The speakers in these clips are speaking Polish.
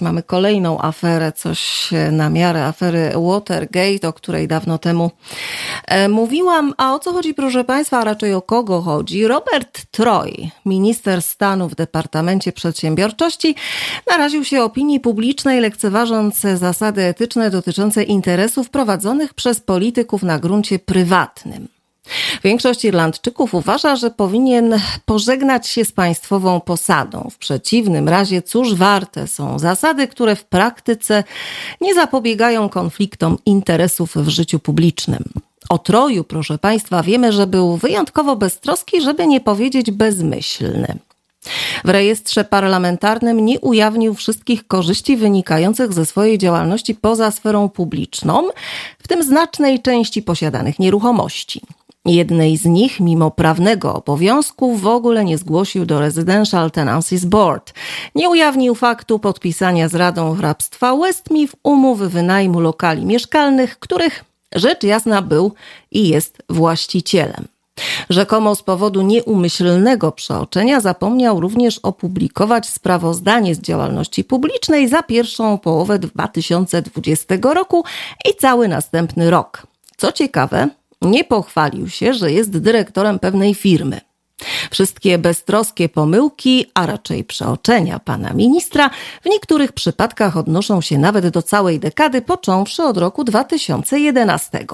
Mamy kolejną aferę, coś na miarę afery Watergate, o której dawno temu e, mówiłam. A o co chodzi, proszę Państwa, a raczej o kogo chodzi? Robert Troy, minister stanu w Departamencie Przedsiębiorczości, naraził się opinii publicznej, lekceważąc zasady etyczne dotyczące interesów prowadzonych przez polityków na gruncie prywatnym. Większość Irlandczyków uważa, że powinien pożegnać się z państwową posadą. W przeciwnym razie, cóż warte są zasady, które w praktyce nie zapobiegają konfliktom interesów w życiu publicznym. O Troju, proszę Państwa, wiemy, że był wyjątkowo beztroski, żeby nie powiedzieć bezmyślny. W rejestrze parlamentarnym nie ujawnił wszystkich korzyści wynikających ze swojej działalności poza sferą publiczną, w tym znacznej części posiadanych nieruchomości. Jednej z nich, mimo prawnego obowiązku, w ogóle nie zgłosił do Residential Tenancies Board. Nie ujawnił faktu podpisania z Radą Hrabstwa Westmeath umów wynajmu lokali mieszkalnych, których rzecz jasna był i jest właścicielem. Rzekomo z powodu nieumyślnego przeoczenia zapomniał również opublikować sprawozdanie z działalności publicznej za pierwszą połowę 2020 roku i cały następny rok. Co ciekawe, nie pochwalił się, że jest dyrektorem pewnej firmy. Wszystkie beztroskie pomyłki, a raczej przeoczenia pana ministra, w niektórych przypadkach odnoszą się nawet do całej dekady, począwszy od roku 2011.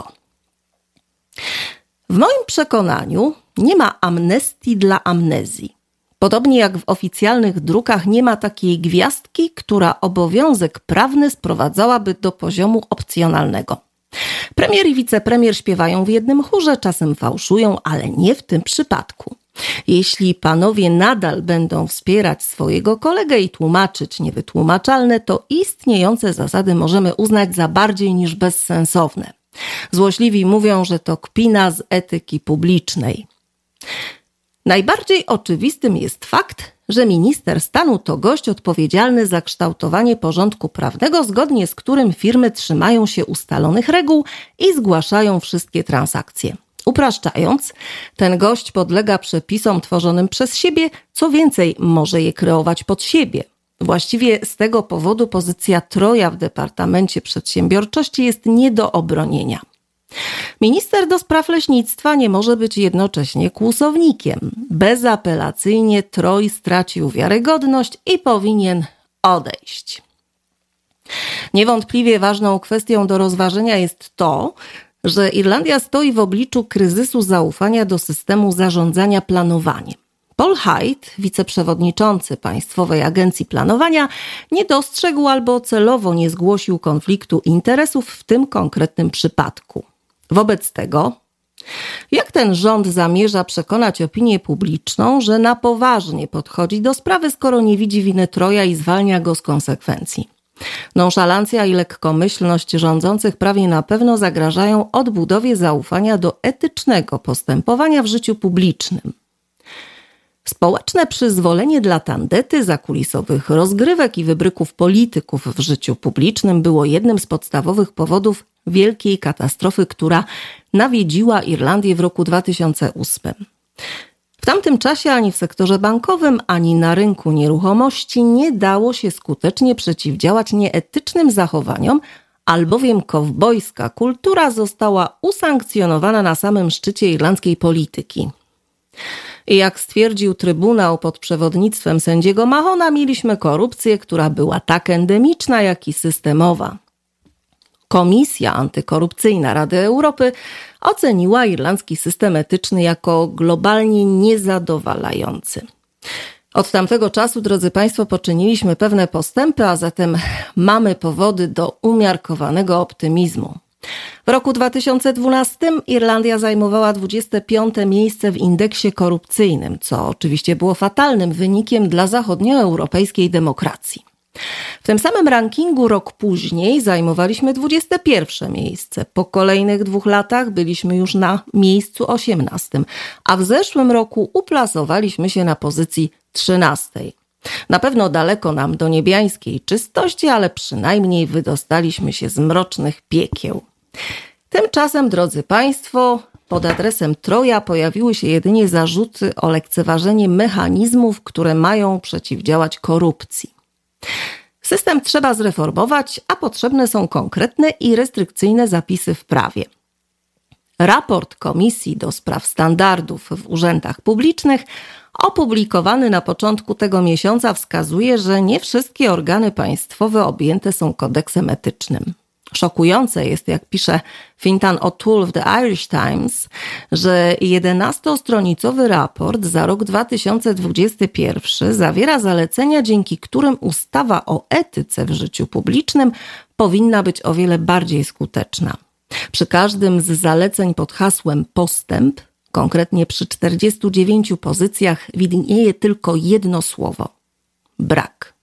W moim przekonaniu nie ma amnestii dla amnezji. Podobnie jak w oficjalnych drukach nie ma takiej gwiazdki, która obowiązek prawny sprowadzałaby do poziomu opcjonalnego. Premier i wicepremier śpiewają w jednym chórze, czasem fałszują, ale nie w tym przypadku. Jeśli panowie nadal będą wspierać swojego kolegę i tłumaczyć niewytłumaczalne, to istniejące zasady możemy uznać za bardziej niż bezsensowne. Złośliwi mówią, że to kpina z etyki publicznej. Najbardziej oczywistym jest fakt, że minister stanu to gość odpowiedzialny za kształtowanie porządku prawnego, zgodnie z którym firmy trzymają się ustalonych reguł i zgłaszają wszystkie transakcje. Upraszczając, ten gość podlega przepisom tworzonym przez siebie, co więcej, może je kreować pod siebie. Właściwie z tego powodu pozycja Troja w Departamencie Przedsiębiorczości jest nie do obronienia. Minister do spraw leśnictwa nie może być jednocześnie kłusownikiem. Bezapelacyjnie Troj stracił wiarygodność i powinien odejść. Niewątpliwie ważną kwestią do rozważenia jest to, że Irlandia stoi w obliczu kryzysu zaufania do systemu zarządzania planowaniem. Paul Hyde, wiceprzewodniczący Państwowej Agencji Planowania, nie dostrzegł albo celowo nie zgłosił konfliktu interesów w tym konkretnym przypadku. Wobec tego, jak ten rząd zamierza przekonać opinię publiczną, że na poważnie podchodzi do sprawy, skoro nie widzi winy Troja i zwalnia go z konsekwencji? Nonszalancja i lekkomyślność rządzących prawie na pewno zagrażają odbudowie zaufania do etycznego postępowania w życiu publicznym. Społeczne przyzwolenie dla tandety, zakulisowych rozgrywek i wybryków polityków w życiu publicznym było jednym z podstawowych powodów wielkiej katastrofy, która nawiedziła Irlandię w roku 2008. W tamtym czasie ani w sektorze bankowym, ani na rynku nieruchomości nie dało się skutecznie przeciwdziałać nieetycznym zachowaniom, albowiem kowbojska kultura została usankcjonowana na samym szczycie irlandzkiej polityki. I jak stwierdził Trybunał pod przewodnictwem sędziego Mahona, mieliśmy korupcję, która była tak endemiczna, jak i systemowa. Komisja Antykorupcyjna Rady Europy oceniła irlandzki system etyczny jako globalnie niezadowalający. Od tamtego czasu, drodzy Państwo, poczyniliśmy pewne postępy, a zatem mamy powody do umiarkowanego optymizmu. W roku 2012 Irlandia zajmowała 25 miejsce w indeksie korupcyjnym, co oczywiście było fatalnym wynikiem dla zachodnioeuropejskiej demokracji. W tym samym rankingu rok później zajmowaliśmy 21 miejsce. Po kolejnych dwóch latach byliśmy już na miejscu 18, a w zeszłym roku uplasowaliśmy się na pozycji 13. Na pewno daleko nam do niebiańskiej czystości, ale przynajmniej wydostaliśmy się z mrocznych piekieł. Tymczasem, drodzy Państwo, pod adresem Troja pojawiły się jedynie zarzuty o lekceważenie mechanizmów, które mają przeciwdziałać korupcji. System trzeba zreformować, a potrzebne są konkretne i restrykcyjne zapisy w prawie. Raport Komisji do Spraw Standardów w Urzędach Publicznych, opublikowany na początku tego miesiąca, wskazuje, że nie wszystkie organy państwowe objęte są kodeksem etycznym. Szokujące jest, jak pisze Fintan O'Toole w The Irish Times, że 11-stronicowy raport za rok 2021 zawiera zalecenia, dzięki którym ustawa o etyce w życiu publicznym powinna być o wiele bardziej skuteczna. Przy każdym z zaleceń pod hasłem postęp, konkretnie przy 49 pozycjach, widnieje tylko jedno słowo brak.